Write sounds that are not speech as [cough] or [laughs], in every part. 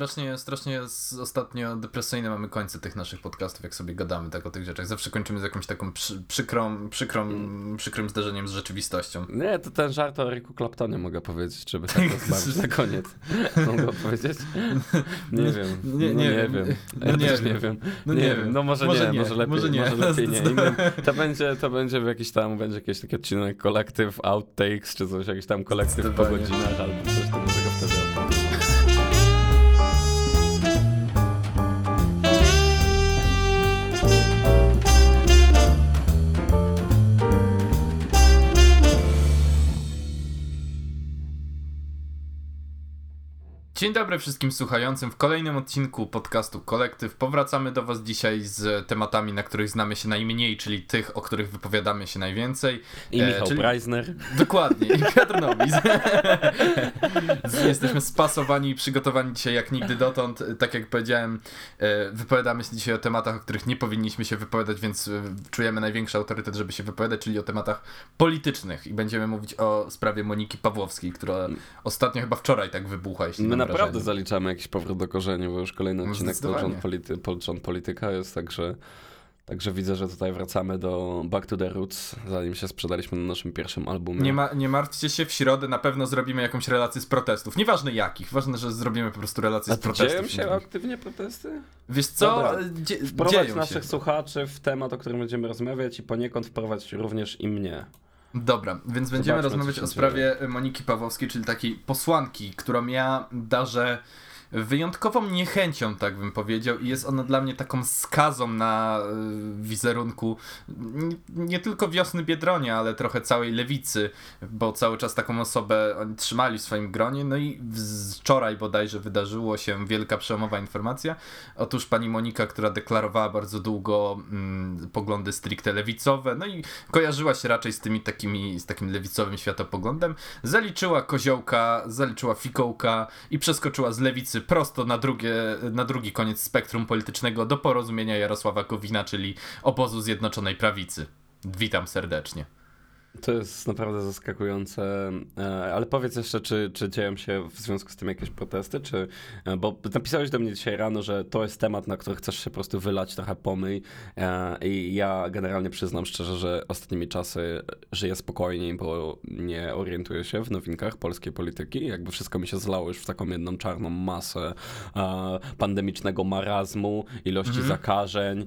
Strasznie, strasznie ostatnio depresyjne mamy końce tych naszych podcastów, jak sobie gadamy tak o tych rzeczach. Zawsze kończymy z jakimś taką przy, przykrą, przykrą, mm. przykrym zderzeniem z rzeczywistością. Nie, to ten żart o Riku Claptonie mogę powiedzieć, żeby tak [laughs] rozmawiać na koniec. Mogę powiedzieć? Nie wiem. Nie, nie, no, nie wiem. Ja nie, wiem. nie wiem. No nie, wiem. No może, może nie, nie, może lepiej, może, nie. może lepiej nie. [laughs] To będzie, to będzie w jakiś tam, będzie jakiś taki odcinek kolektyw outtakes, czy coś, jakiś tam kolektyw po godzinach albo Dzień dobry wszystkim słuchającym. W kolejnym odcinku podcastu Kolektyw powracamy do Was dzisiaj z tematami, na których znamy się najmniej, czyli tych, o których wypowiadamy się najwięcej. I e, Michał czyli... Preisner. Dokładnie, i [laughs] Piotr Nowis. [laughs] Jesteśmy spasowani i przygotowani dzisiaj jak nigdy dotąd. Tak jak powiedziałem, e, wypowiadamy się dzisiaj o tematach, o których nie powinniśmy się wypowiadać, więc e, czujemy największy autorytet, żeby się wypowiadać, czyli o tematach politycznych. I będziemy mówić o sprawie Moniki Pawłowskiej, która mm. ostatnio chyba wczoraj tak wybuchła, jeśli My naprawdę zaliczamy jakiś powrót do korzeni, bo już kolejny no, odcinek Polczon, polity, Polczon Polityka jest, także, także widzę, że tutaj wracamy do Back to the Roots, zanim się sprzedaliśmy na naszym pierwszym albumie. Nie, ma, nie martwcie się, w środę na pewno zrobimy jakąś relację z protestów. Nieważne jakich, ważne, że zrobimy po prostu relację A z protestów. dzieją się aktywnie protesty? Wiesz co? Dzie wprowadź naszych się. słuchaczy w temat, o którym będziemy rozmawiać i poniekąd wprowadź również i mnie. Dobra, więc będziemy Zobaczmy, rozmawiać o sprawie Moniki Pawłowskiej, czyli takiej posłanki, którą ja darzę wyjątkową niechęcią, tak bym powiedział, i jest ona dla mnie taką skazą na y, wizerunku nie tylko wiosny Biedronia, ale trochę całej lewicy, bo cały czas taką osobę oni trzymali w swoim gronie. No i wczoraj bodajże wydarzyło się wielka przełomowa informacja. Otóż pani Monika, która deklarowała bardzo długo mm, poglądy stricte lewicowe, no i kojarzyła się raczej z tymi takimi, z takim lewicowym światopoglądem, zaliczyła koziołka, zaliczyła fikołka i przeskoczyła z lewicy prosto na, drugie, na drugi koniec spektrum politycznego do porozumienia Jarosława Kowina, czyli obozu Zjednoczonej Prawicy. Witam serdecznie. To jest naprawdę zaskakujące, e, ale powiedz jeszcze, czy, czy dzieją się w związku z tym jakieś protesty, czy, e, bo napisałeś do mnie dzisiaj rano, że to jest temat, na który chcesz się po prostu wylać trochę pomyj e, i ja generalnie przyznam szczerze, że ostatnimi czasy żyję spokojniej, bo nie orientuję się w nowinkach polskiej polityki, jakby wszystko mi się zlało już w taką jedną czarną masę pandemicznego marazmu, ilości mhm. zakażeń,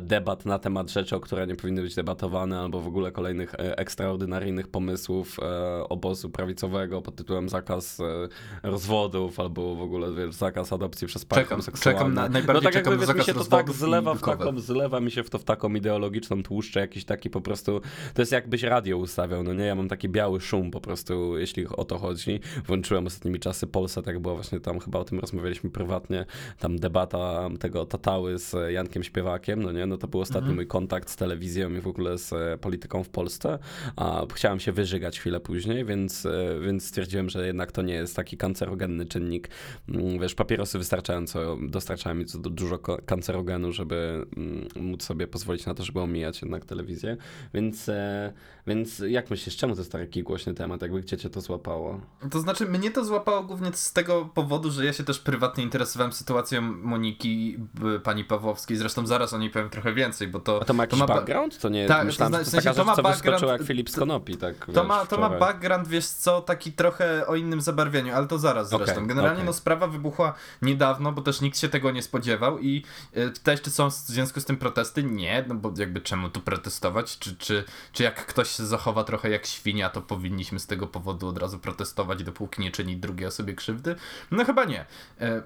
debat na temat rzeczy, o które nie powinny być debatowane, albo w ogóle kolejnych ekstra ekstraordynaryjnych pomysłów e, obozu prawicowego pod tytułem zakaz e, rozwodów albo w ogóle wiesz, zakaz adopcji przez pary czekam, Czekam na, najbardziej no tak jakby wiesz, mi się to tak zlewa w taką, zlewa mi się w to w taką ideologiczną tłuszczę, jakiś taki po prostu, to jest jakbyś radio ustawiał, no nie, ja mam taki biały szum po prostu, jeśli o to chodzi. Włączyłem ostatnimi czasy Polsat, tak było właśnie tam, chyba o tym rozmawialiśmy prywatnie, tam debata tego Tatały z Jankiem Śpiewakiem, no nie, no to był ostatni mhm. mój kontakt z telewizją i w ogóle z polityką w Polsce, a chciałem się wyżygać chwilę później, więc, e, więc stwierdziłem, że jednak to nie jest taki kancerogenny czynnik. Mm, wiesz, papierosy wystarczająco dostarczają mi dużo kancerogenu, żeby mm, móc sobie pozwolić na to, żeby omijać jednak telewizję, więc, e, więc jak myślisz, czemu to jest taki głośny temat, jakby gdzie cię to złapało? To znaczy, mnie to złapało głównie z tego powodu, że ja się też prywatnie interesowałem sytuacją Moniki, pani Pawłowskiej, zresztą zaraz o niej powiem trochę więcej, bo to... A to ma jakiś to ma background? To nie, tak, myślałem, to, znaczy, to taka to ma background, jak Filip z Konopi, tak? To, wiesz, ma, to ma background, wiesz co, taki trochę o innym zabarwieniu, ale to zaraz zresztą. Okay, Generalnie okay. no sprawa wybuchła niedawno, bo też nikt się tego nie spodziewał i y, pytałeś, czy są w związku z tym protesty? Nie, no bo jakby czemu tu protestować? Czy, czy, czy jak ktoś się zachowa trochę jak świnia, to powinniśmy z tego powodu od razu protestować, dopóki nie czyni drugiej osobie krzywdy? No chyba nie. Y,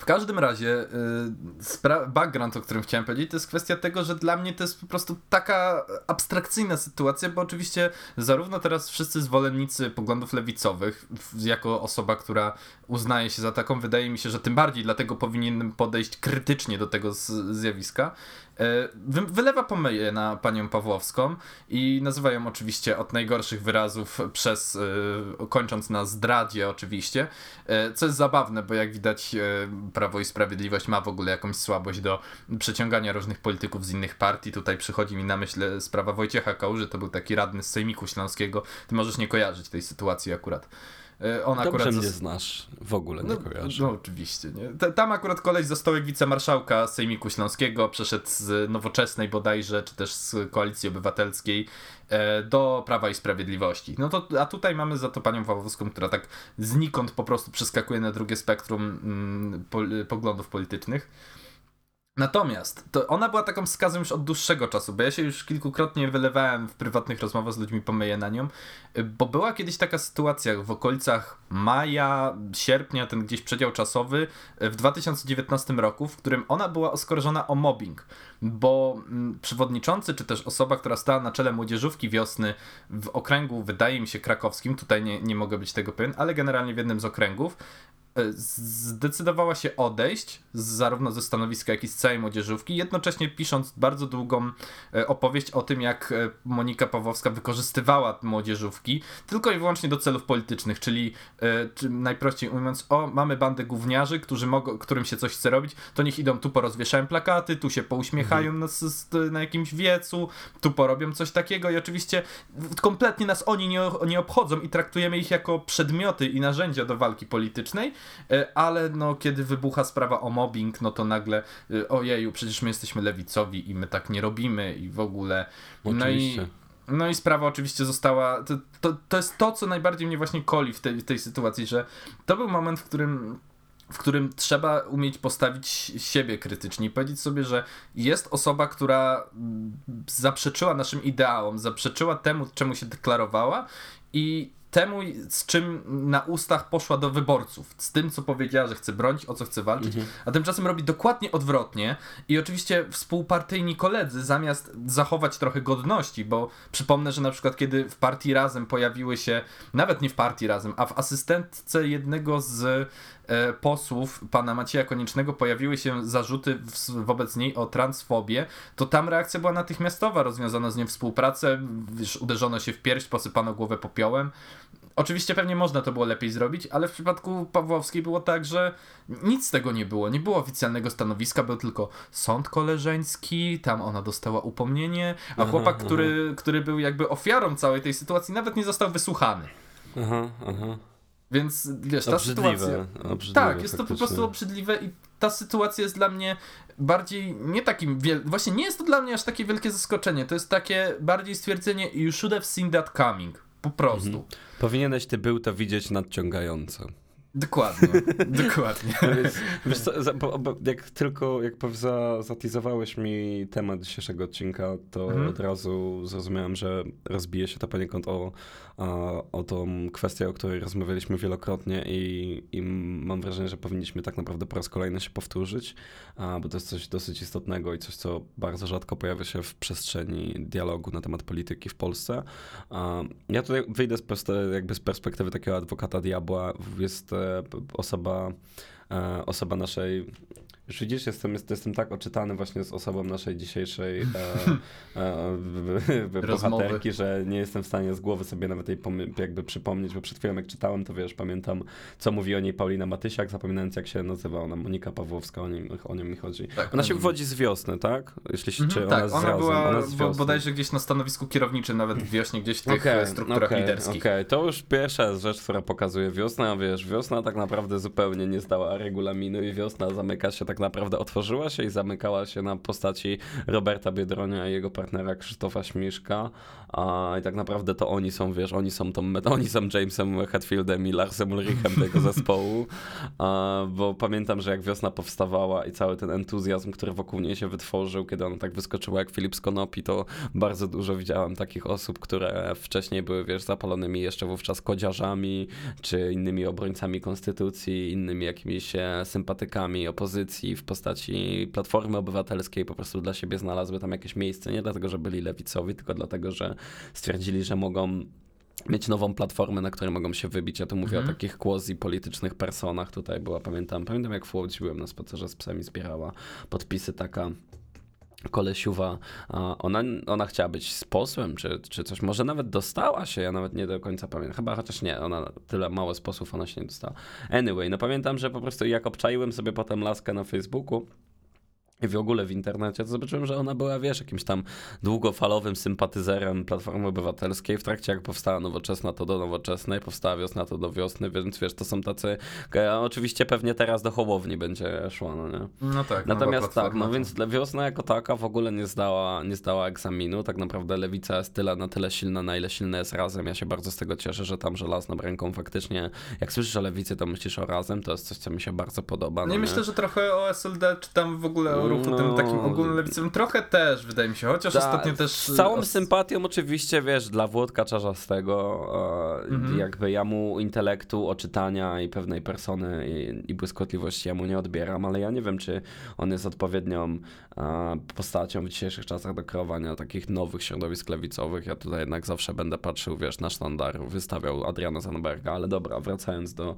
w każdym razie yy, background, o którym chciałem powiedzieć, to jest kwestia tego, że dla mnie to jest po prostu taka abstrakcyjna sytuacja, bo oczywiście zarówno teraz wszyscy zwolennicy poglądów lewicowych, jako osoba, która uznaje się za taką, wydaje mi się, że tym bardziej dlatego powinienem podejść krytycznie do tego zjawiska, E, wylewa pomyje na panią Pawłowską i nazywa ją oczywiście od najgorszych wyrazów przez, e, kończąc na zdradzie oczywiście, co jest zabawne, bo jak widać Prawo i Sprawiedliwość ma w ogóle jakąś słabość do przeciągania różnych polityków z innych partii. Tutaj przychodzi mi na myśl sprawa Wojciecha Kałuży, to był taki radny z Sejmiku Śląskiego. Ty możesz nie kojarzyć tej sytuacji akurat. E, on Dobrze akurat mnie znasz, w ogóle nie no, kojarzę. No oczywiście, nie? Tam akurat koleś za stołek wicemarszałka Sejmiku Śląskiego przeszedł z Nowoczesnej bodajże, czy też z Koalicji Obywatelskiej e, do Prawa i Sprawiedliwości. No to, a tutaj mamy za to panią Wawowską, która tak znikąd po prostu przeskakuje na drugie spektrum mm, po, poglądów politycznych. Natomiast to ona była taką skazą już od dłuższego czasu, bo ja się już kilkukrotnie wylewałem w prywatnych rozmowach z ludźmi, pomyję na nią, bo była kiedyś taka sytuacja w okolicach maja, sierpnia, ten gdzieś przedział czasowy w 2019 roku, w którym ona była oskarżona o mobbing, bo mm, przewodniczący, czy też osoba, która stała na czele młodzieżówki wiosny w okręgu, wydaje mi się, krakowskim, tutaj nie, nie mogę być tego pewien, ale generalnie w jednym z okręgów, zdecydowała się odejść zarówno ze stanowiska, jak i z całej młodzieżówki, jednocześnie pisząc bardzo długą e, opowieść o tym, jak e, Monika Pawłowska wykorzystywała młodzieżówki tylko i wyłącznie do celów politycznych, czyli czy najprościej mówiąc, o, mamy bandę gówniarzy, którzy mogą, którym się coś chce robić, to niech idą, tu porozwieszają plakaty, tu się pouśmiechają mhm. na, na jakimś wiecu, tu porobią coś takiego i oczywiście kompletnie nas oni nie, nie obchodzą i traktujemy ich jako przedmioty i narzędzia do walki politycznej, E, ale no, kiedy wybucha sprawa o mobbing, no to nagle e, ojeju, przecież my jesteśmy lewicowi i my tak nie robimy i w ogóle. No i, no i sprawa oczywiście została. To, to, to jest to, co najbardziej mnie właśnie koli w tej, w tej sytuacji, że to był moment, w którym w którym trzeba umieć postawić siebie krytycznie i powiedzieć sobie, że jest osoba, która zaprzeczyła naszym ideałom, zaprzeczyła temu, czemu się deklarowała i temu, z czym na ustach poszła do wyborców, z tym, co powiedziała, że chce bronić, o co chce walczyć, mhm. a tymczasem robi dokładnie odwrotnie. I oczywiście współpartyjni koledzy, zamiast zachować trochę godności, bo przypomnę, że na przykład kiedy w partii Razem pojawiły się, nawet nie w partii Razem, a w asystentce jednego z posłów, pana Macieja Koniecznego, pojawiły się zarzuty w, wobec niej o transfobię, to tam reakcja była natychmiastowa, rozwiązano z nią współpracę, wiesz, uderzono się w pierś, posypano głowę popiołem, Oczywiście pewnie można to było lepiej zrobić, ale w przypadku Pawłowskiej było tak, że nic z tego nie było. Nie było oficjalnego stanowiska, był tylko sąd koleżeński, tam ona dostała upomnienie, a chłopak, aha, który, aha. który był jakby ofiarą całej tej sytuacji, nawet nie został wysłuchany. Aha, aha. Więc wiesz, ta obrzydliwe, sytuacja. Obrzydliwe, tak, jest faktycznie. to po prostu obrzydliwe i ta sytuacja jest dla mnie bardziej nie takim wiel... właśnie nie jest to dla mnie aż takie wielkie zaskoczenie. To jest takie bardziej stwierdzenie you should have seen that coming. Po prostu. Mhm. Powinieneś ty był to widzieć nadciągająco. Dokładnie, [laughs] dokładnie. Wiesz co, bo, bo jak tylko jak za, zatizowałeś mi temat dzisiejszego odcinka, to mhm. od razu zrozumiałem, że rozbije się to poniekąd o, o tą kwestię, o której rozmawialiśmy wielokrotnie i, i mam wrażenie, że powinniśmy tak naprawdę po raz kolejny się powtórzyć, bo to jest coś dosyć istotnego i coś, co bardzo rzadko pojawia się w przestrzeni dialogu na temat polityki w Polsce. Ja tutaj wyjdę z, jakby z perspektywy takiego adwokata diabła. Jest osoba, e, osoba naszej już widzisz, jestem, jestem tak oczytany właśnie z osobą naszej dzisiejszej e, [laughs] e, bohaterki, że nie jestem w stanie z głowy sobie nawet jej jakby przypomnieć, bo przed chwilą jak czytałem, to wiesz, pamiętam, co mówi o niej Paulina Matysiak, zapominając jak się nazywa ona, Monika Pawłowska, o, nim, o nią mi chodzi. Tak, ona się wywodzi z wiosny, tak? Jeśli się, czy tak, ona, ona była ona bo, bodajże gdzieś na stanowisku kierowniczym, nawet w wiośnie, gdzieś w tych okay, strukturach okay, liderskich. Okej, okay. to już pierwsza rzecz, która pokazuje wiosnę, a wiesz, wiosna tak naprawdę zupełnie nie zdała regulaminu i wiosna zamyka się tak naprawdę otworzyła się i zamykała się na postaci Roberta Biedronia i jego partnera Krzysztofa Śmiszka. A, I tak naprawdę to oni są, wiesz, oni są, tą, oni są Jamesem Hetfieldem i Larsem Ulrichem tego [laughs] zespołu. A, bo pamiętam, że jak wiosna powstawała i cały ten entuzjazm, który wokół niej się wytworzył, kiedy ona tak wyskoczyła jak Filip z Konopi, to bardzo dużo widziałem takich osób, które wcześniej były, wiesz, zapalonymi jeszcze wówczas kodziarzami, czy innymi obrońcami konstytucji, innymi jakimiś e, sympatykami opozycji w postaci postaci Platformy Obywatelskiej po prostu dla siebie znalazły tam jakieś miejsce, nie dlatego, że byli lewicowi, tylko dlatego, że stwierdzili, że mogą mieć nową platformę, na której mogą się wybić. Ja tu mówię mhm. o takich quasi-politycznych personach. Tutaj była, pamiętam, pamiętam jak w Łodzi byłem na spacerze z psami, zbierała podpisy taka kolesiuwa, ona, ona chciała być z posłem, czy, czy coś, może nawet dostała się, ja nawet nie do końca pamiętam, chyba chociaż nie, ona tyle mało sposób ona się nie dostała. Anyway, no pamiętam, że po prostu jak obczaiłem sobie potem laskę na Facebooku, i w ogóle w internecie, to zobaczyłem, że ona była, wiesz, jakimś tam długofalowym sympatyzerem Platformy Obywatelskiej. W trakcie jak powstała Nowoczesna, to do Nowoczesnej, powstała Wiosna, to do Wiosny, więc wiesz, to są tacy... Oczywiście pewnie teraz do Hołowni będzie szła, no nie? No tak. Natomiast tak, no więc Wiosna jako taka w ogóle nie zdała, nie zdała egzaminu. Tak naprawdę Lewica jest tyle, na tyle silna, na ile silna jest Razem. Ja się bardzo z tego cieszę, że tam żelazną ręką faktycznie, jak słyszysz o Lewicy, to myślisz o Razem, to jest coś, co mi się bardzo podoba. No, no nie, myślę, że trochę o SLD, czy tam w ogóle o ruchu no, tym takim ogólnolewicowym trochę też, wydaje mi się, chociaż ta, ostatnio też... Z całą sympatią oczywiście, wiesz, dla Włodka Czarzastego, mhm. jakby ja mu intelektu, oczytania i pewnej persony i, i błyskotliwości ja mu nie odbieram, ale ja nie wiem, czy on jest odpowiednią postacią w dzisiejszych czasach do kreowania takich nowych środowisk lewicowych. Ja tutaj jednak zawsze będę patrzył, wiesz, na sztandar, wystawiał Adriana Zandberga, ale dobra, wracając do,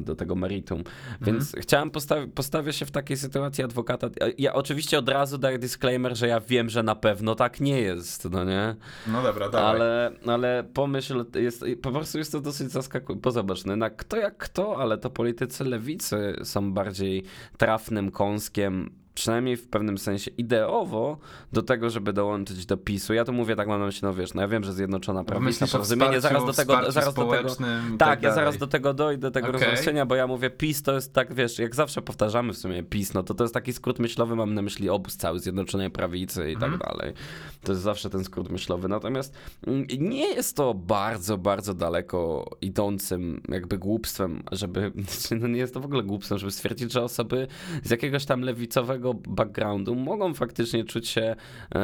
do tego meritum. Więc mhm. chciałem postawić, postawię się w takiej sytuacji adwokata. Ja oczywiście od razu daję disclaimer, że ja wiem, że na pewno tak nie jest, no nie? No dobra, dawaj. Ale, ale pomyśl, jest, po prostu jest to dosyć zaskakujące. Bo zobacz, no, kto jak kto, ale to politycy lewicy są bardziej trafnym kąskiem przynajmniej w pewnym sensie ideowo do tego, żeby dołączyć do PiSu. Ja to mówię tak mam na myśli, no wiesz, no ja wiem, że Zjednoczona Prawica, porozumienie, zaraz do tego, zaraz do tego, tak, tak ja zaraz do tego dojdę, do tego okay. bo ja mówię PiS to jest tak, wiesz, jak zawsze powtarzamy w sumie PiS, no to to jest taki skrót myślowy, mam na myśli obóz cały Zjednoczonej Prawicy i tak mhm. dalej. To jest zawsze ten skrót myślowy, natomiast mm, nie jest to bardzo, bardzo daleko idącym jakby głupstwem, żeby, [laughs] no nie jest to w ogóle głupstwem, żeby stwierdzić, że osoby z jakiegoś tam lewicowego backgroundu mogą faktycznie czuć się e,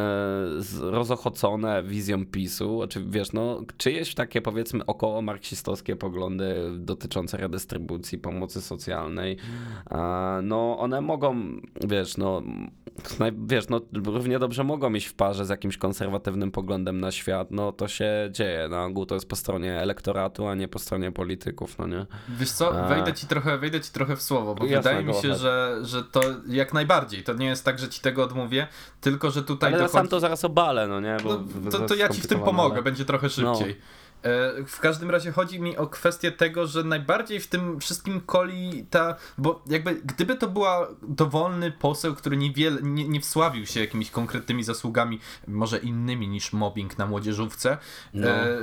rozochocone wizją PiSu. Czy wiesz, no, czyjeś takie powiedzmy około marksistowskie poglądy dotyczące redystrybucji pomocy socjalnej, no one mogą, wiesz, no, wiesz, no równie dobrze mogą iść w parze z jakimś konserwatywnym poglądem na świat, no to się dzieje. Na ogół to jest po stronie elektoratu, a nie po stronie polityków, no nie? Wiesz co, wejdę ci trochę, wejdę ci trochę w słowo, bo Jasne, wydaje mi się, że, że to jak najbardziej To nie jest tak, że ci tego odmówię, tylko że tutaj. Ale dochodzi... sam to zaraz obalę, no nie? Bo no, to, to ja ci w tym pomogę, ale... będzie trochę szybciej. No. E, w każdym razie chodzi mi o kwestię tego, że najbardziej w tym wszystkim koli ta, bo jakby gdyby to była dowolny poseł, który niewiele, nie, nie wsławił się jakimiś konkretnymi zasługami, może innymi niż mobbing na młodzieżówce, no. e,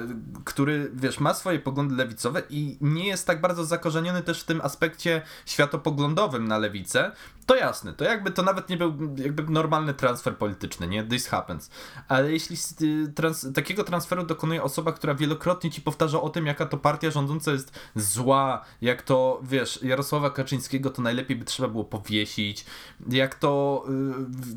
który, wiesz, ma swoje poglądy lewicowe i nie jest tak bardzo zakorzeniony też w tym aspekcie światopoglądowym na lewicę, to jasne, to jakby to nawet nie był jakby normalny transfer polityczny, nie? This happens. Ale jeśli y, trans takiego transferu dokonuje osoba, która wielokrotnie ci powtarza o tym, jaka to partia rządząca jest zła, jak to, wiesz, Jarosława Kaczyńskiego to najlepiej by trzeba było powiesić, jak to,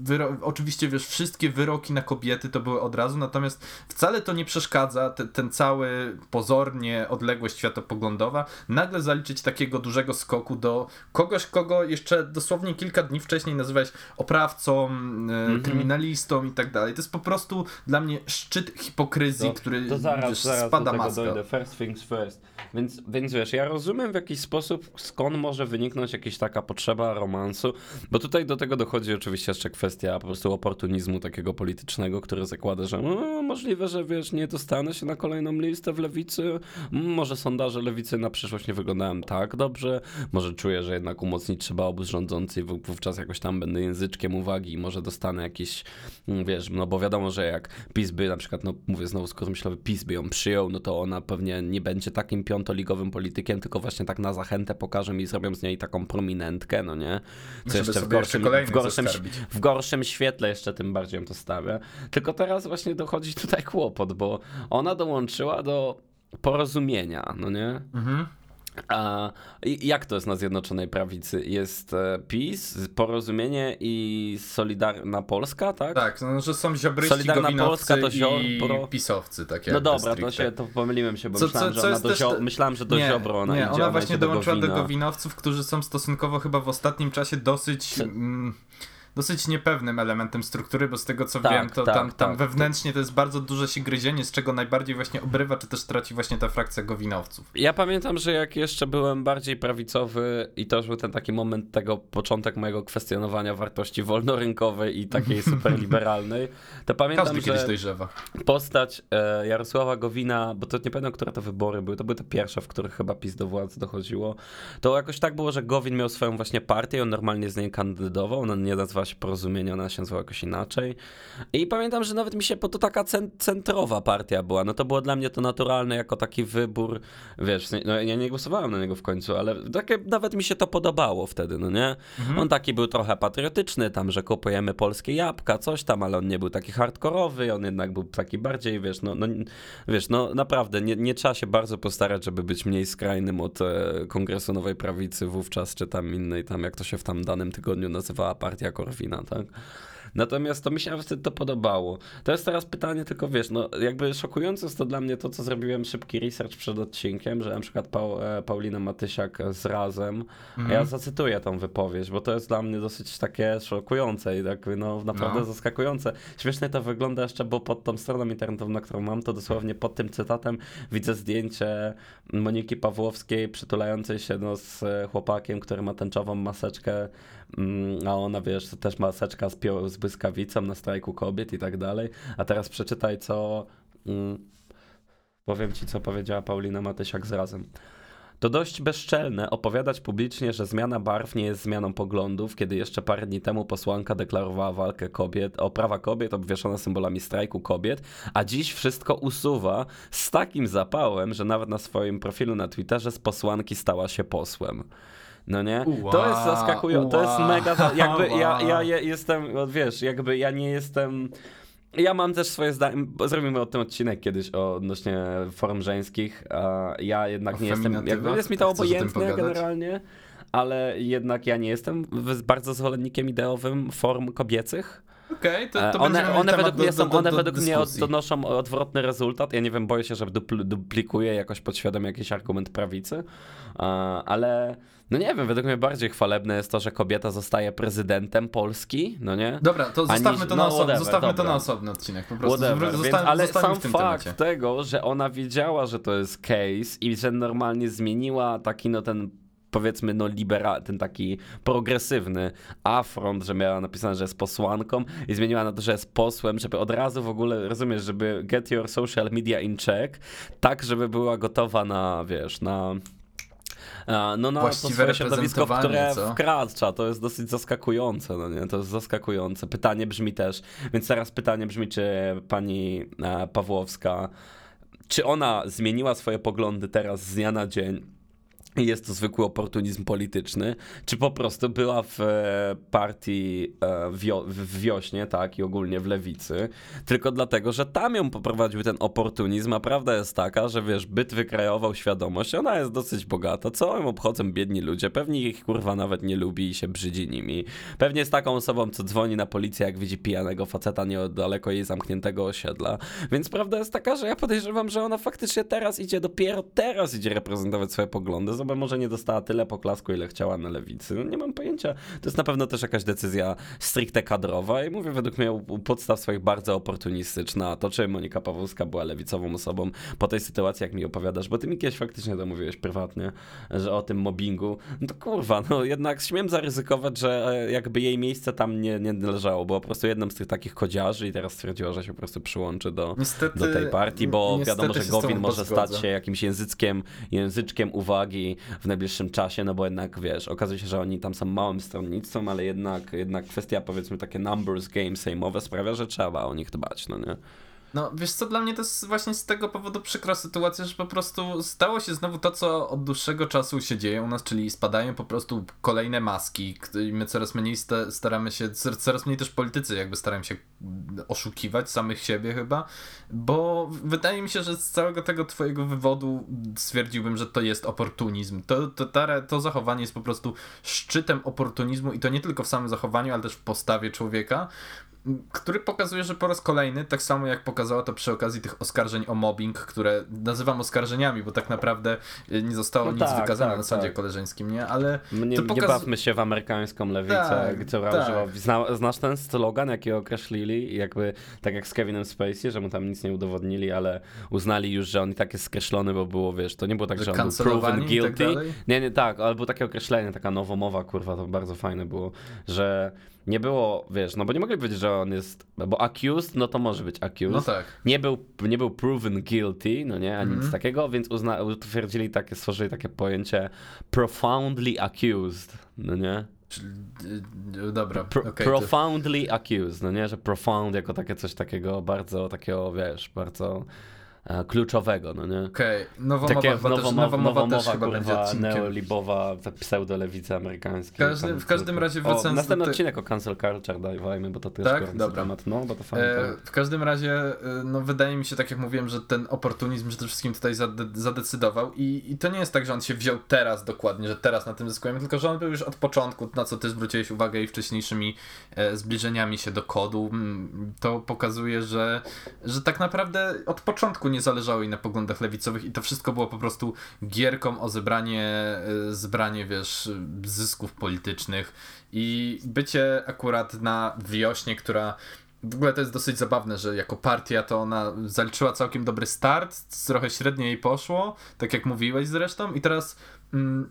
yy, oczywiście, wiesz, wszystkie wyroki na kobiety to były od razu, natomiast wcale to nie przeszkadza, te, ten cały pozornie odległość światopoglądowa, nagle zaliczyć takiego dużego skoku do kogoś, kogo jeszcze dosłownie kilka dni wcześniej nazywałeś oprawcą, mm -hmm. kryminalistą i tak dalej. To jest po prostu dla mnie szczyt hipokryzji, to, który to zaraz, wiesz, zaraz spada do tego dojdę. First things first. Więc, więc wiesz, ja rozumiem w jakiś sposób, skąd może wyniknąć jakaś taka potrzeba romansu, bo tutaj do tego dochodzi oczywiście jeszcze kwestia po prostu oportunizmu takiego politycznego, który zakłada, że no, możliwe, że wiesz, nie dostanę się na kolejną listę w lewicy, może sondaże lewicy na przyszłość nie wyglądają tak dobrze, może czuję, że jednak umocnić trzeba obóz rządzący i wówczas jakoś tam będę języczkiem uwagi i może dostanę jakiś, mm, wiesz, no bo wiadomo, że jak PiS by na przykład, no mówię znowu skoro myślowy, PiS by ją przyjął, no to ona pewnie nie będzie takim piątoligowym politykiem, tylko właśnie tak na zachętę pokażę i zrobią z niej taką prominentkę, no nie? Co jeszcze w gorszym, w, gorszym, w gorszym świetle jeszcze tym bardziej ją to stawia. Tylko teraz właśnie dochodzi tutaj kłopot, bo ona dołączyła do porozumienia, no nie? Mhm. A jak to jest na Zjednoczonej Prawicy? Jest e, PiS, Porozumienie i Solidarna Polska, tak? Tak, no, że są ziobryści, Solidarna Polska to ziobro... i pisowcy, takie No dobra, to się, to pomyliłem się, bo co, myślałem, co, co że ona do zio... myślałem, że do nie, Ziobro ona Nie, idzie, ona, ona właśnie dołączyła do, do Gowinowców, którzy są stosunkowo chyba w ostatnim czasie dosyć... Co? Dosyć niepewnym elementem struktury, bo z tego co tak, wiem, to tak, tam, tam tak, wewnętrznie to jest bardzo duże się gryzienie, z czego najbardziej właśnie obrywa, czy też traci właśnie ta frakcja Gowinowców. Ja pamiętam, że jak jeszcze byłem bardziej prawicowy i to już był ten taki moment tego, początek mojego kwestionowania wartości wolnorynkowej i takiej [laughs] superliberalnej, to pamiętam, Każdy że kiedyś dojrzewa. postać e, Jarosława Gowina, bo to nie pamiętam, które to wybory były, to były te pierwsze, w których chyba PiS do władzy dochodziło, to jakoś tak było, że Gowin miał swoją właśnie partię, on normalnie z niej kandydował, on nie nazywa się porozumienie, ona się nazywała jakoś inaczej. I pamiętam, że nawet mi się, bo to taka centrowa partia była, no to było dla mnie to naturalne jako taki wybór, wiesz, no ja nie głosowałem na niego w końcu, ale takie, nawet mi się to podobało wtedy, no nie? Mhm. On taki był trochę patriotyczny, tam, że kupujemy polskie jabłka, coś tam, ale on nie był taki hardkorowy, on jednak był taki bardziej, wiesz, no, no wiesz, no naprawdę, nie, nie trzeba się bardzo postarać, żeby być mniej skrajnym od e, Kongresu Nowej Prawicy wówczas, czy tam innej, tam jak to się w tam danym tygodniu nazywała partia Tak? Natomiast to mi się wtedy to podobało. To jest teraz pytanie, tylko wiesz, no jakby szokujące jest to dla mnie to, co zrobiłem szybki research przed odcinkiem, że na przykład e, Paulina Matysiak z Razem, mm. ja zacytuję tą wypowiedź, bo to jest dla mnie dosyć takie szokujące i tak no naprawdę no. zaskakujące. Śmiesznie to wygląda jeszcze, bo pod tą stroną internetową, na którą mam, to dosłownie pod tym cytatem widzę zdjęcie Moniki Pawłowskiej przytulającej się no, z chłopakiem, który ma tęczową maseczkę a ona, wiesz, też maseczka z, z błyskawicą na strajku kobiet i tak dalej. A teraz przeczytaj, co... Mm, powiem ci, co powiedziała Paulina Matysiak z razem. To dość bezczelne opowiadać publicznie, że zmiana barw nie jest zmianą poglądów, kiedy jeszcze parę dni temu posłanka deklarowała walkę kobiet o prawa kobiet obwieszone symbolami strajku kobiet, a dziś wszystko usuwa z takim zapałem, że nawet na swoim profilu na Twitterze z posłanki stała się posłem. No nie? Wow, to jest zaskakujące, to jest mega, jakby ja, ja [laughs] jestem, wiesz, jakby ja nie jestem... Ja mam też swoje zdanie, zrobimy o tym odcinek kiedyś o odnośnie form żeńskich, ja jednak nie jestem, jakby jest mi to obojętne generalnie, ale jednak ja nie jestem bardzo zwolennikiem ideowym form kobiecych. Okej, okay, to, to one, one według mnie, są, do, one do, według mnie donoszą odwrotny rezultat. Ja nie wiem, boję się, że dupl, duplikuje jakoś podświadomie jakiś argument prawicy, ale no nie wiem, według mnie bardziej chwalebne jest to, że kobieta zostaje prezydentem Polski, no nie? Dobra, to zostawmy, to, na no, whatever, zostawmy to na osobny odcinek, po prostu. Whatever, Więc, ale sam fakt temacie. tego, że ona wiedziała, że to jest case i że normalnie zmieniła taki no ten powiedzmy, no libera, ten taki progresywny afront, że miała napisane, że jest posłanką i zmieniła na to, że jest posłem, żeby od razu w ogóle, rozumiesz, żeby get your social media in check, tak, żeby była gotowa na, wiesz, na no na Właściwe to swoje środowisko, które co? wkracza. To jest dosyć zaskakujące, no nie? To jest zaskakujące. Pytanie brzmi też, więc teraz pytanie brzmi, czy pani e, Pawłowska, czy ona zmieniła swoje poglądy teraz z dnia na dzień, jest to zwykły oportunizm polityczny, czy po prostu była w e, partii e, w wiośnie, tak, i ogólnie w lewicy, tylko dlatego, że tam ją poprowadził ten oportunizm, a prawda jest taka, że wiesz, byt wykreował świadomość, ona jest dosyć bogata, co ją obchodzą biedni ludzie, pewnie ich kurwa nawet nie lubi i się brzydzi nimi. Pewnie jest taką osobą, co dzwoni na policję, jak widzi pijanego faceta niedaleko jej zamkniętego osiedla, więc prawda jest taka, że ja podejrzewam, że ona faktycznie teraz idzie, dopiero teraz idzie reprezentować swoje poglądy, bo może nie dostała tyle poklasku, ile chciała na lewicy. No, nie mam pojęcia. To jest na pewno też jakaś decyzja stricte kadrowa i mówię według mnie u podstaw swoich bardzo oportunistyczna. To, czy Monika Pawłowska była lewicową osobą po tej sytuacji, jak mi opowiadasz, bo ty mi kiedyś faktycznie to mówiłeś prywatnie, że o tym mobbingu, no to kurwa, no jednak śmiem zaryzykować, że e, jakby jej miejsce tam nie, nie należało. Była po prostu jedną z tych takich kodziarzy i teraz stwierdziła, że się po prostu przyłączy do, niestety, do tej partii, bo wiadomo, że Gowin może stać się jakimś językiem, języczkiem uwagi w najbliższym czasie, no bo jednak wiesz, okazuje się, że oni tam są małym stronnictwem, ale jednak, jednak kwestia powiedzmy takie numbers game sejmowe sprawia, że trzeba o nich dbać, no nie? No, wiesz co, dla mnie to jest właśnie z tego powodu przykra sytuacja, że po prostu stało się znowu to, co od dłuższego czasu się dzieje u nas, czyli spadają po prostu kolejne maski i my coraz mniej staramy się, coraz mniej też politycy jakby starają się oszukiwać samych siebie chyba, bo wydaje mi się, że z całego tego twojego wywodu stwierdziłbym, że to jest oportunizm. To, to, to, to zachowanie jest po prostu szczytem oportunizmu i to nie tylko w samym zachowaniu, ale też w postawie człowieka, który pokazuje, że po raz kolejny, tak samo jak pokazała to przy okazji tych oskarżeń o mobbing, które nazywam oskarżeniami, bo tak naprawdę y, nie zostało no nic tak, wykazane tak, na sądzie tak. koleżeńskim, nie? Ale nie, to pokaz... nie bawmy się w amerykańską lewicę, tak, która tak. używa... Zna, znasz ten slogan, jaki określili? Jakby, tak jak z Kevinem Spacey, że mu tam nic nie udowodnili, ale uznali już, że on i tak jest skreślony, bo było, wiesz, to nie było tak, że, że on był proven tak guilty. nie, nie, tak, ale było takie określenie, taka nowomowa, kurwa, to bardzo fajne było, że nie było, wiesz, no bo nie mogli powiedzieć, że on jest, bo accused, no to może być accused. No tak. Nie był, nie był proven guilty, no nie, a mm nic mhm. takiego, więc uzna, utwierdzili takie, stworzyli takie pojęcie profoundly accused, no nie? Dobra. Pro, okay, profoundly to... accused, no nie, że profound jako takie coś takiego bardzo takiego, wiesz, bardzo kluczowego, no nie? Okej, okay. nowomowa, Takie nowomowa, też, nowomowa, nowomowa też chyba kurwa, neolibowa, pseudolewica amerykańska. Każdy, w każdym razie wracając o, Następny do odcinek o cancel culture dajmy, bo to też tak? Dobra. temat, no, bo to fajnie. E, w każdym razie, e, no wydaje mi się, tak jak mówiłem, że ten oportunizm przede wszystkim tutaj zade zadecydował i, i to nie jest tak, że on się wziął teraz dokładnie, że teraz na tym zyskujemy, tylko że on był już od początku, na co ty zwróciłeś uwagę i wcześniejszymi e, zbliżeniami się do kodu, mm, to pokazuje, że, że tak naprawdę od początku nie nie zależało jej na poglądach lewicowych i to wszystko było po prostu gierką o zebranie, y, zbranie, wiesz, zysków politycznych i bycie akurat na wiośnie, która w ogóle to jest dosyć zabawne, że jako partia to ona zaliczyła całkiem dobry start, trochę średnio jej poszło, tak jak mówiłeś zresztą i teraz mm,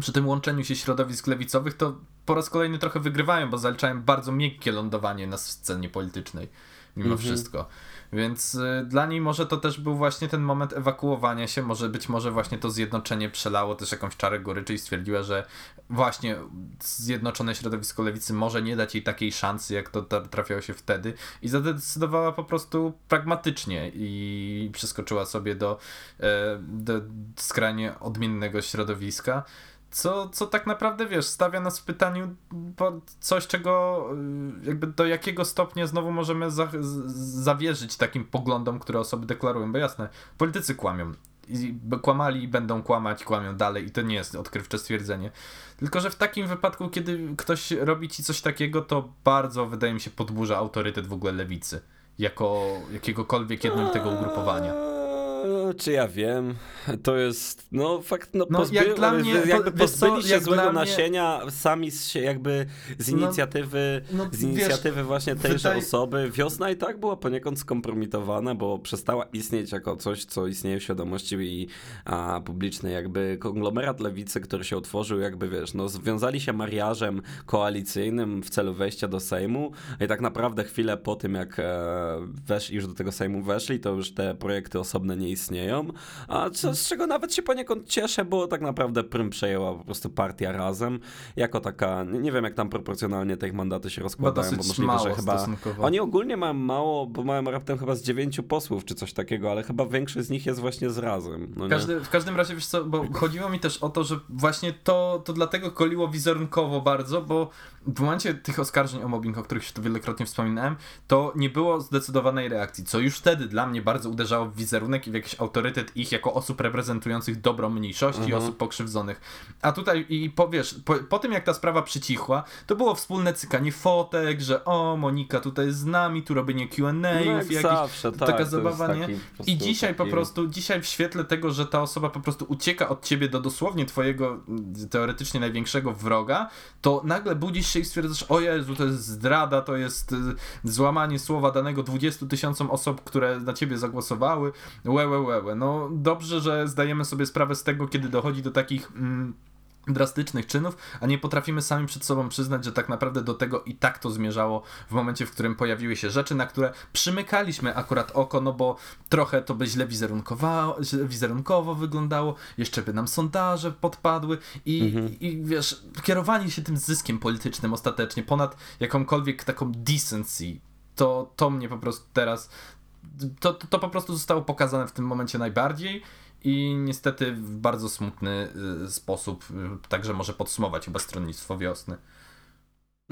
przy tym łączeniu się środowisk lewicowych to po raz kolejny trochę wygrywają, bo zaliczają bardzo miękkie lądowanie na scenie politycznej mimo mm -hmm. wszystko. Więc y, dla niej może to też był właśnie ten moment ewakuowania się, może być może właśnie to zjednoczenie przelało też jakąś czarę goryczy i stwierdziła, że właśnie zjednoczone środowisko lewicy może nie dać jej takiej szansy, jak to trafiało się wtedy. I zadecydowała po prostu pragmatycznie i przeskoczyła sobie do, e, do skrajnie odmiennego środowiska co, co tak naprawdę, wiesz, stawia nas w pytaniu coś, czego y, jakby do jakiego stopnia znowu możemy za, zawierzyć takim poglądom, które osoby deklarują, bo jasne, politycy kłamią. I kłamali i będą kłamać, kłamią dalej i to nie jest odkrywcze stwierdzenie. Tylko, że w takim wypadku, kiedy ktoś robi ci coś takiego, to bardzo, wydaje mi się, podburza autorytet w ogóle lewicy. Jako jakiegokolwiek jednolitego ugrupowania. Czy ja wiem? To jest, no fakt, no, no pozby... jak dla mnie, jakby pozbyli się złego mnie... nasienia sami z, jakby z no, inicjatywy, no, no, z inicjatywy wiesz, właśnie tejże wydaje... osoby. Wiosna i tak była poniekąd skompromitowana, bo przestała istnieć jako coś, co istnieje w świadomości i a, publicznej. Jakby konglomerat lewicy, który się utworzył, jakby wiesz, no związali się mariażem koalicyjnym w celu wejścia do Sejmu i tak naprawdę chwilę po tym, jak e, wesz, już do tego Sejmu weszli, to już te projekty osobne nie istnieją, a co, z czego nawet się poniekąd cieszę, bo tak naprawdę prym przejęła po prostu partia razem, jako taka, nie wiem jak tam proporcjonalnie te ich mandaty się rozkładają, bo możliwe, że chyba oni ogólnie mają mało, bo mają raptem chyba z dziewięciu posłów czy coś takiego, ale chyba większość z nich jest właśnie z razem. No Każdy, w każdym razie, wiesz co, bo chodziło mi też o to, że właśnie to, to dlatego koliło wizerunkowo bardzo, bo w momencie tych oskarżeń o mobbing, o których się tu wielokrotnie wspominałem, to nie było zdecydowanej reakcji, co już wtedy dla mnie bardzo uderzało w wizerunek i w jakiś autorytet ich jako osób reprezentujących dobro mniejszości mhm. osób pokrzywdzonych. A tutaj i powiesz, po, po, tym jak ta sprawa przycichła, to było wspólne cykanie fotek, że o, Monika tutaj z nami, tu robienie Q&A, no zawsze, tak, taka zabawa, nie? I dzisiaj taki... po prostu, dzisiaj w świetle tego, że ta osoba po prostu ucieka od ciebie do dosłownie twojego teoretycznie największego wroga, to nagle budzisz się i stwierdzasz, o Jezu, to jest zdrada, to jest y, złamanie słowa danego 20 tysiącom osób, które na ciebie zagłosowały, łe, łe, łe, łe. No dobrze, że zdajemy sobie sprawę z tego, kiedy dochodzi do takich... Mm, drastycznych czynów, a nie potrafimy sami przed sobą przyznać, że tak naprawdę do tego i tak to zmierzało w momencie, w którym pojawiły się rzeczy, na które przymykaliśmy akurat oko, no bo trochę to by źle wizerunkowo, wizerunkowo wyglądało, jeszcze by nam sondaże podpadły i, mhm. i wiesz, kierowanie się tym zyskiem politycznym ostatecznie ponad jakąkolwiek taką decency, to, to mnie po prostu teraz to, to, to po prostu zostało pokazane w tym momencie najbardziej i niestety w bardzo smutny y, sposób y, także może podsumować chyba stronnictwo wiosny.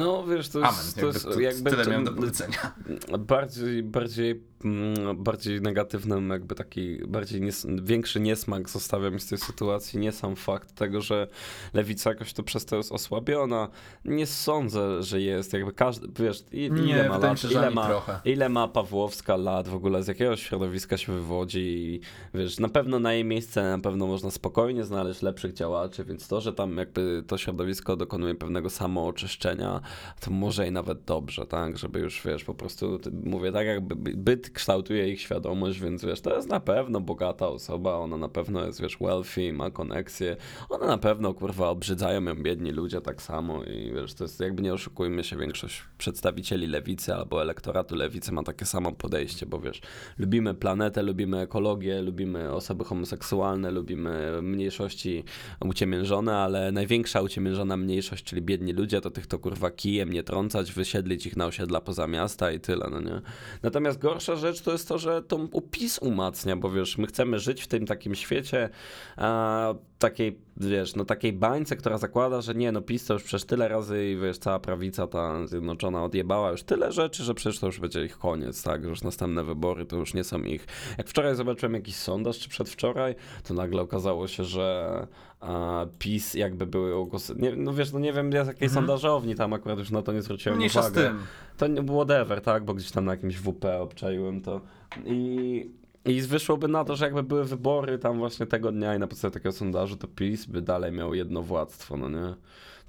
No wiesz, to jest, Amen, to jest jakby, jakby tyle miałem do powiedzenia. Bardziej, bardziej, mm, bardziej negatywnym, jakby taki bardziej nies większy niesmak zostawia mi z tej sytuacji. Nie sam fakt tego, że lewica jakoś to przez to jest osłabiona. Nie sądzę, że jest. Jakby każdy, wiesz, ile nie, ma lat, ile, ma, ile ma Pawłowska lat w ogóle, z jakiego środowiska się wywodzi i wiesz, na pewno na jej miejsce na pewno można spokojnie znaleźć lepszych działaczy, więc to, że tam jakby to środowisko dokonuje pewnego samooczyszczenia, to może i nawet dobrze, tak, żeby już, wiesz, po prostu, mówię tak, jakby byt kształtuje ich świadomość, więc wiesz, to jest na pewno bogata osoba, ona na pewno jest, wiesz, wealthy, ma koneksję, ona na pewno, kurwa, obrzydzają ją biedni ludzie tak samo i wiesz, to jest, jakby nie oszukujmy się, większość przedstawicieli lewicy albo elektoratu lewicy ma takie samo podejście, bo wiesz, lubimy planetę, lubimy ekologię, lubimy osoby homoseksualne, lubimy mniejszości uciemiężone, ale największa uciemiężona mniejszość, czyli biedni ludzie, to tych to kurwa kijem nie trącać, wysiedlić ich na osiedla poza miasta i tyle, no nie? Natomiast gorsza rzecz to jest to, że to upis umacnia, bo wiesz, my chcemy żyć w tym takim świecie a, takiej, wiesz, no takiej bańce, która zakłada, że nie, no PiS to już przecież tyle razy i wiesz, cała prawica ta zjednoczona odjebała już tyle rzeczy, że przecież to już będzie ich koniec, tak, że już następne wybory to już nie są ich. Jak wczoraj zobaczyłem jakiś sondaż, czy przedwczoraj, to nagle okazało się, że a, PiS jakby były ogłosy, nie, no wiesz, no nie wiem z jakiej mhm. sondażowni tam akurat już na to nie zwróciłem Mniejsza uwagi. z tym. To nie było whatever, tak, bo gdzieś tam na jakimś WP obczaiłem to i i wyszłoby na to, że jakby były wybory tam właśnie tego dnia i na podstawie takiego sondażu, to PiS by dalej miał jedno władztwo, no nie?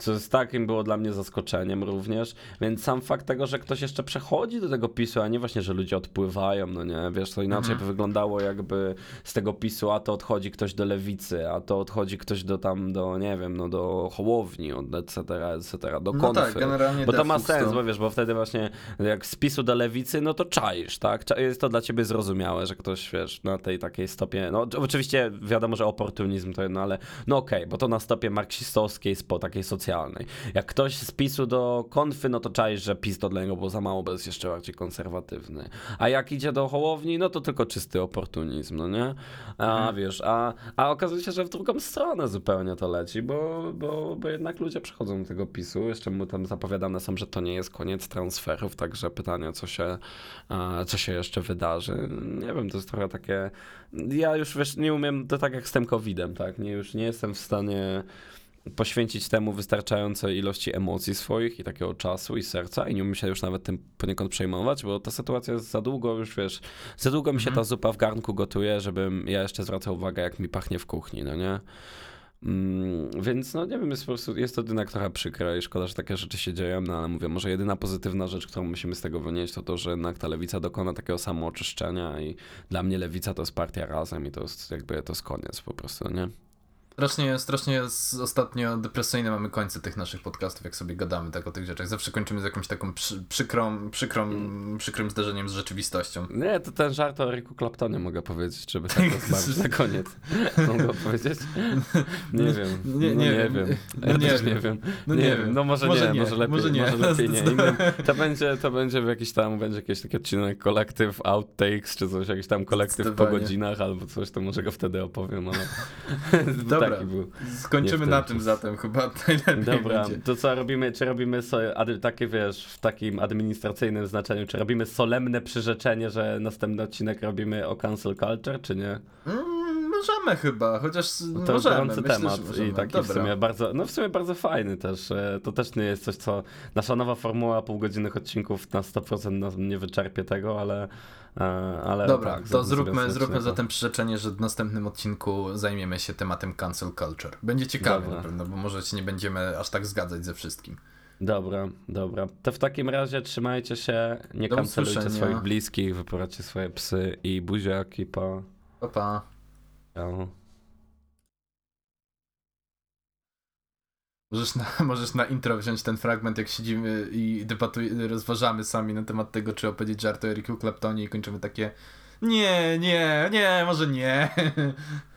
Co z takim było dla mnie zaskoczeniem również, więc sam fakt tego, że ktoś jeszcze przechodzi do tego PiSu, a nie właśnie, że ludzie odpływają, no nie, wiesz, to inaczej mhm. by wyglądało jakby z tego PiSu, a to odchodzi ktoś do lewicy, a to odchodzi ktoś do tam, do, nie wiem, no do Hołowni, etc., etc., do konfy. No tak, generalnie Bo to ma sens, to... bo wiesz, bo wtedy właśnie jak z PiSu do lewicy, no to czaisz, tak? Jest to dla ciebie zrozumiałe, że ktoś, wiesz, na tej takiej stopie, no oczywiście wiadomo, że oportunizm to jedno, ale no okej, okay, bo to na stopie marksistowskiej, po takiej socjalnej Jak ktoś z PiSu do konfy, no to czaisz, że PiS to dla niego było za mało, bo jest jeszcze bardziej konserwatywny. A jak idzie do Hołowni, no to tylko czysty oportunizm, no nie? A mhm. wiesz, a, a okazuje się, że w drugą stronę zupełnie to leci, bo, bo, bo jednak ludzie przechodzą do tego PiSu. Jeszcze mu tam zapowiadane są, że to nie jest koniec transferów, także pytanie, co się, co się jeszcze wydarzy. Nie wiem, to jest trochę takie... Ja już wiesz, nie umiem, to tak jak z tym COVID-em, tak? Nie, już nie jestem w stanie poświęcić temu wystarczające ilości emocji swoich i takiego czasu i serca i nie umiem się już nawet tym poniekąd przejmować, bo ta sytuacja jest za długo już, wiesz, za długo mi się mhm. ta zupa w garnku gotuje, żebym ja jeszcze zwracał uwagę, jak mi pachnie w kuchni, no nie? Mm, więc no nie wiem, jest po prostu, jest to jednak trochę przykre i szkoda, że takie rzeczy się dzieją, no ale mówię, może jedyna pozytywna rzecz, którą musimy z tego wynieść, to to, że jednak ta lewica dokona takiego samooczyszczenia i dla mnie lewica to jest partia razem i to jest jakby to jest koniec po prostu, nie? Strasznie, strasznie ostatnio depresyjne mamy końce tych naszych podcastów, jak sobie gadamy tak o tych rzeczach. Zawsze kończymy z jakimś taką przy, przykrą, przykrą, mm. przykrym zderzeniem z rzeczywistością. Nie, to ten żart o Riku Claptonie mogę powiedzieć, żeby tak [laughs] rozmawiać na koniec. Mogę powiedzieć? Nie wiem. Nie, no, nie, nie wiem. Ja nie, wiem. nie wiem. No nie, wiem. No może, może nie, nie, może lepiej, może, nie. może lepiej [laughs] nie. To będzie, to będzie w jakiś tam, będzie jakiś taki odcinek kolektyw outtakes, czy coś, jakiś tam kolektyw po godzinach albo coś, to może go wtedy opowiem, ale... [laughs] Dobra, Dobra, był. Skończymy na tym zatem chyba najlepiej Dobra, będzie. to co robimy, czy robimy so, takie wiesz, w takim administracyjnym znaczeniu, czy robimy solemne przyrzeczenie, że następny odcinek robimy o cancel culture, czy nie? Mm, możemy chyba, chociaż to możemy. gorący Myślę, temat i taki Dobra. w sumie bardzo, no w sumie bardzo fajny też. E, to też nie jest coś, co nasza nowa formuła półgodzinnych odcinków na 100% nie wyczerpie tego, ale E, ale Dobra, tak, to zróbmy, zróbmy zatem przyrzeczenie, że w następnym odcinku zajmiemy się tematem cancel culture. Będzie ciekawe dobra. na pewno, bo może się nie będziemy aż tak zgadzać ze wszystkim. Dobra, dobra. To w takim razie trzymajcie się, nie Do kancelujcie usłyszenia. swoich bliskich, wyporadźcie swoje psy i buziaki, pa. Pa, pa. Ciao. Możesz na, [laughs] możesz na intro wziąć ten fragment, jak siedzimy i debatujemy, rozważamy sami na temat tego, czy opowiedzieć żart o Eriku Claptonie i kończymy takie nie, nie, nie, może nie. [laughs]